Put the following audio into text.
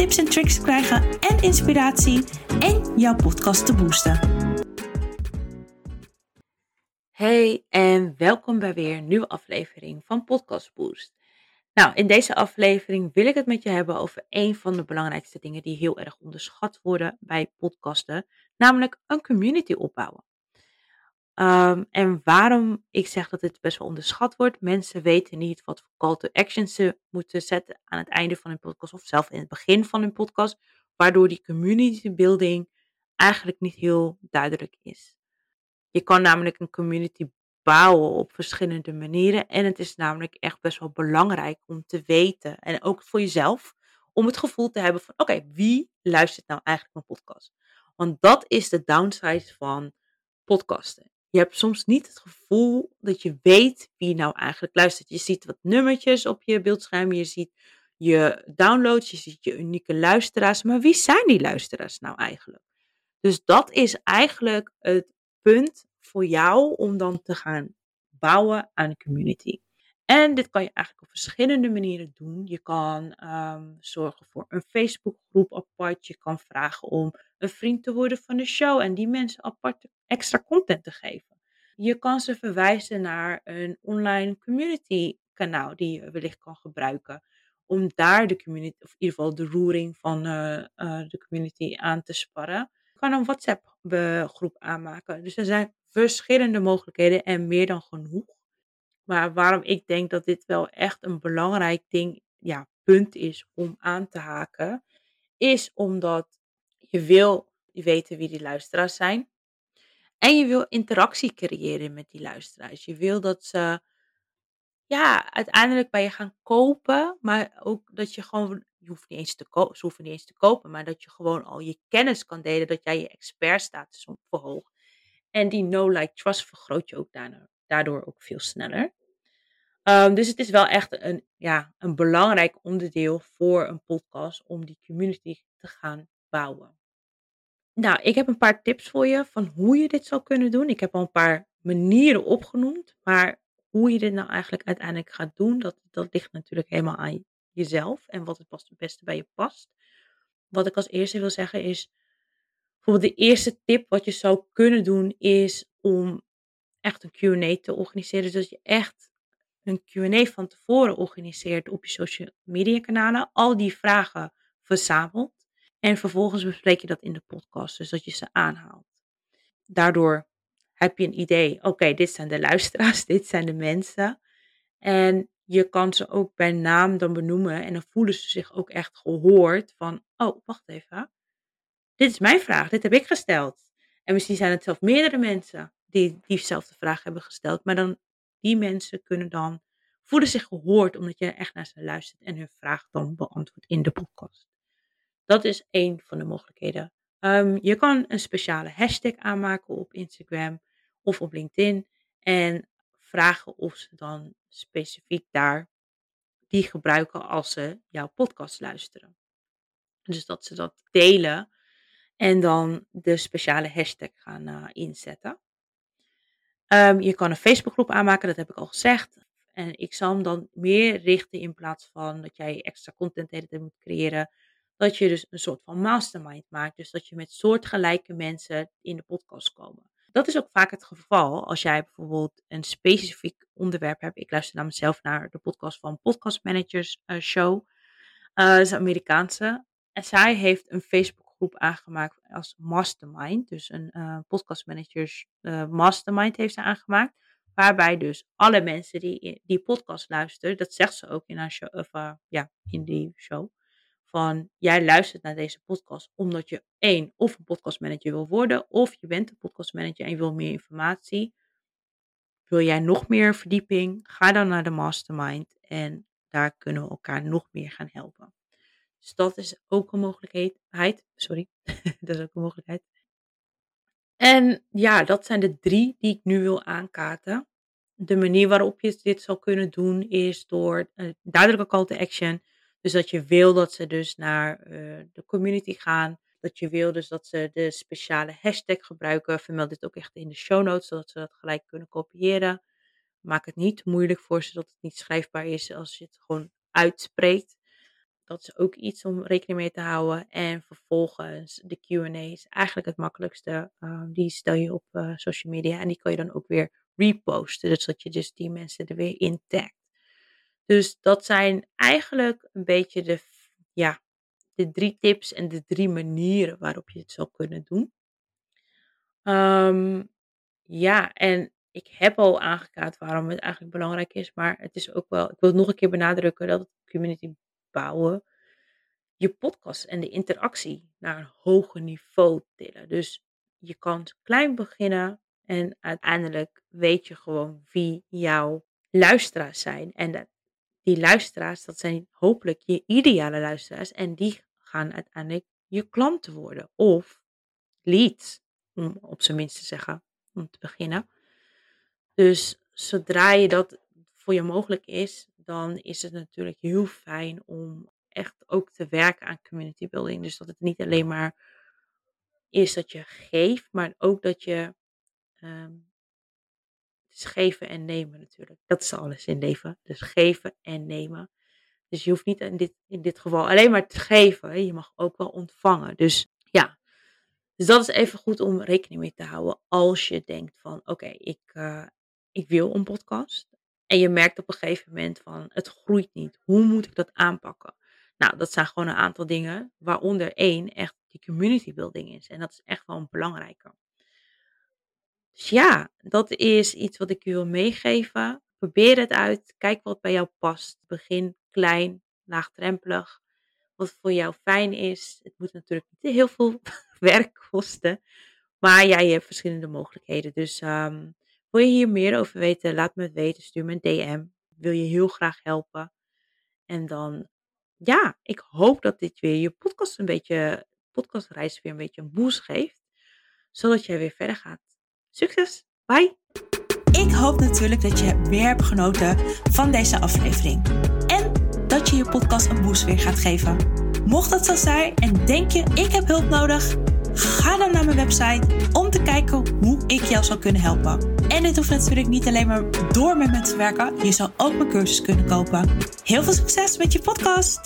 tips en tricks te krijgen en inspiratie en jouw podcast te boosten. Hey en welkom bij weer een nieuwe aflevering van Podcast Boost. Nou, in deze aflevering wil ik het met je hebben over een van de belangrijkste dingen die heel erg onderschat worden bij podcasten, namelijk een community opbouwen. Um, en waarom ik zeg dat dit best wel onderschat wordt. Mensen weten niet wat voor call to action ze moeten zetten aan het einde van hun podcast of zelf in het begin van hun podcast. Waardoor die community building eigenlijk niet heel duidelijk is. Je kan namelijk een community bouwen op verschillende manieren. En het is namelijk echt best wel belangrijk om te weten. En ook voor jezelf. Om het gevoel te hebben van oké, wie luistert nou eigenlijk mijn podcast? Want dat is de downside van podcasten. Je hebt soms niet het gevoel dat je weet wie nou eigenlijk luistert. Je ziet wat nummertjes op je beeldscherm, je ziet je downloads, je ziet je unieke luisteraars. Maar wie zijn die luisteraars nou eigenlijk? Dus dat is eigenlijk het punt voor jou om dan te gaan bouwen aan een community. En dit kan je eigenlijk op verschillende manieren doen. Je kan um, zorgen voor een Facebookgroep apart. Je kan vragen om een vriend te worden van de show en die mensen apart extra content te geven. Je kan ze verwijzen naar een online community kanaal die je wellicht kan gebruiken. Om daar de community, of in ieder geval de roering van uh, uh, de community aan te sparren. Je kan een WhatsApp groep aanmaken. Dus er zijn verschillende mogelijkheden en meer dan genoeg. Maar waarom ik denk dat dit wel echt een belangrijk ding, ja, punt is om aan te haken, is omdat je wil weten wie die luisteraars zijn. En je wil interactie creëren met die luisteraars. Je wil dat ze ja, uiteindelijk bij je gaan kopen, maar ook dat je gewoon, je hoeft niet eens te kopen, ze hoeven niet eens te kopen, maar dat je gewoon al je kennis kan delen, dat jij je expertstatus verhoogt. En die no-like trust vergroot je ook daardoor ook veel sneller. Um, dus het is wel echt een, ja, een belangrijk onderdeel voor een podcast om die community te gaan bouwen. Nou, ik heb een paar tips voor je van hoe je dit zou kunnen doen. Ik heb al een paar manieren opgenoemd, maar hoe je dit nou eigenlijk uiteindelijk gaat doen, dat, dat ligt natuurlijk helemaal aan jezelf en wat het pas het beste bij je past. Wat ik als eerste wil zeggen is, bijvoorbeeld de eerste tip wat je zou kunnen doen is om echt een Q&A te organiseren. Dus dat je echt een Q&A van tevoren organiseert op je social media kanalen. Al die vragen verzamelt. En vervolgens bespreek je dat in de podcast, dus dat je ze aanhaalt. Daardoor heb je een idee, oké, dit zijn de luisteraars, dit zijn de mensen. En je kan ze ook bij naam dan benoemen en dan voelen ze zich ook echt gehoord van, oh, wacht even, dit is mijn vraag, dit heb ik gesteld. En misschien zijn het zelf meerdere mensen die diezelfde vraag hebben gesteld, maar dan die mensen kunnen dan voelen zich gehoord omdat je echt naar ze luistert en hun vraag dan beantwoordt in de podcast. Dat is één van de mogelijkheden. Um, je kan een speciale hashtag aanmaken op Instagram of op LinkedIn en vragen of ze dan specifiek daar die gebruiken als ze jouw podcast luisteren. Dus dat ze dat delen en dan de speciale hashtag gaan uh, inzetten. Um, je kan een Facebookgroep aanmaken, dat heb ik al gezegd. En ik zal hem dan meer richten in plaats van dat jij extra content hele moet creëren dat je dus een soort van mastermind maakt. Dus dat je met soortgelijke mensen in de podcast komen. Dat is ook vaak het geval als jij bijvoorbeeld een specifiek onderwerp hebt. Ik luister namelijk zelf naar de podcast van Podcast Managers uh, Show. Uh, dat is Amerikaanse. En zij heeft een Facebookgroep aangemaakt als Mastermind. Dus een uh, Podcast Managers Mastermind heeft ze aangemaakt. Waarbij dus alle mensen die die podcast luisteren, dat zegt ze ook in haar show, of, ja, in die show van jij luistert naar deze podcast omdat je één of een podcastmanager wil worden of je bent een podcastmanager en je wil meer informatie. Wil jij nog meer verdieping? Ga dan naar de mastermind en daar kunnen we elkaar nog meer gaan helpen. Dus dat is ook een mogelijkheid. Sorry, dat is ook een mogelijkheid. En ja, dat zijn de drie die ik nu wil aankaarten. De manier waarop je dit zal kunnen doen is door een duidelijke call to action. Dus dat je wil dat ze dus naar eh, de community gaan. Dat je wil dus dat ze de speciale hashtag gebruiken. Vermeld dit ook echt in de show notes, zodat ze dat gelijk kunnen kopiëren. Maak het niet moeilijk voor ze dat het niet schrijfbaar is als je het gewoon uitspreekt. Dat is ook iets om rekening mee te houden. En vervolgens de QA's, eigenlijk het makkelijkste. Ehm, die stel je op uh, social media en die kan je dan ook weer reposten. Dus dat je dus die mensen er weer in tagt. Dus dat zijn eigenlijk een beetje de, ja, de drie tips en de drie manieren waarop je het zou kunnen doen. Um, ja, en ik heb al aangekaart waarom het eigenlijk belangrijk is, maar het is ook wel, ik wil nog een keer benadrukken dat het community bouwen je podcast en de interactie naar een hoger niveau tillen. Dus je kan klein beginnen en uiteindelijk weet je gewoon wie jouw luisteraars zijn. En die luisteraars, dat zijn hopelijk je ideale luisteraars. En die gaan uiteindelijk je klanten worden. Of leads, om op zijn minst te zeggen, om te beginnen. Dus zodra je dat voor je mogelijk is, dan is het natuurlijk heel fijn om echt ook te werken aan community building. Dus dat het niet alleen maar is dat je geeft, maar ook dat je. Um, het geven en nemen natuurlijk. Dat is alles in leven. Dus geven en nemen. Dus je hoeft niet in dit, in dit geval alleen maar te geven. Je mag ook wel ontvangen. Dus ja. Dus dat is even goed om rekening mee te houden. Als je denkt van oké, ik, uh, ik wil een podcast. En je merkt op een gegeven moment van het groeit niet. Hoe moet ik dat aanpakken? Nou, dat zijn gewoon een aantal dingen, waaronder één echt die community building is. En dat is echt wel een belangrijke. Dus ja, dat is iets wat ik u wil meegeven. Probeer het uit. Kijk wat bij jou past. Begin klein, laagdrempelig. Wat voor jou fijn is. Het moet natuurlijk niet heel veel werk kosten. Maar jij hebt verschillende mogelijkheden. Dus um, wil je hier meer over weten? Laat me het weten. Stuur me een DM. Wil je heel graag helpen. En dan ja, ik hoop dat dit weer je podcast een beetje, podcastreis weer een beetje een boost geeft. Zodat jij weer verder gaat. Succes! Bye! Ik hoop natuurlijk dat je weer hebt genoten van deze aflevering. En dat je je podcast een boost weer gaat geven. Mocht dat zo zijn en denk je ik heb hulp nodig, ga dan naar mijn website om te kijken hoe ik jou zou kunnen helpen. En dit hoeft natuurlijk niet alleen maar door met mensen te werken. Je zou ook mijn cursus kunnen kopen. Heel veel succes met je podcast!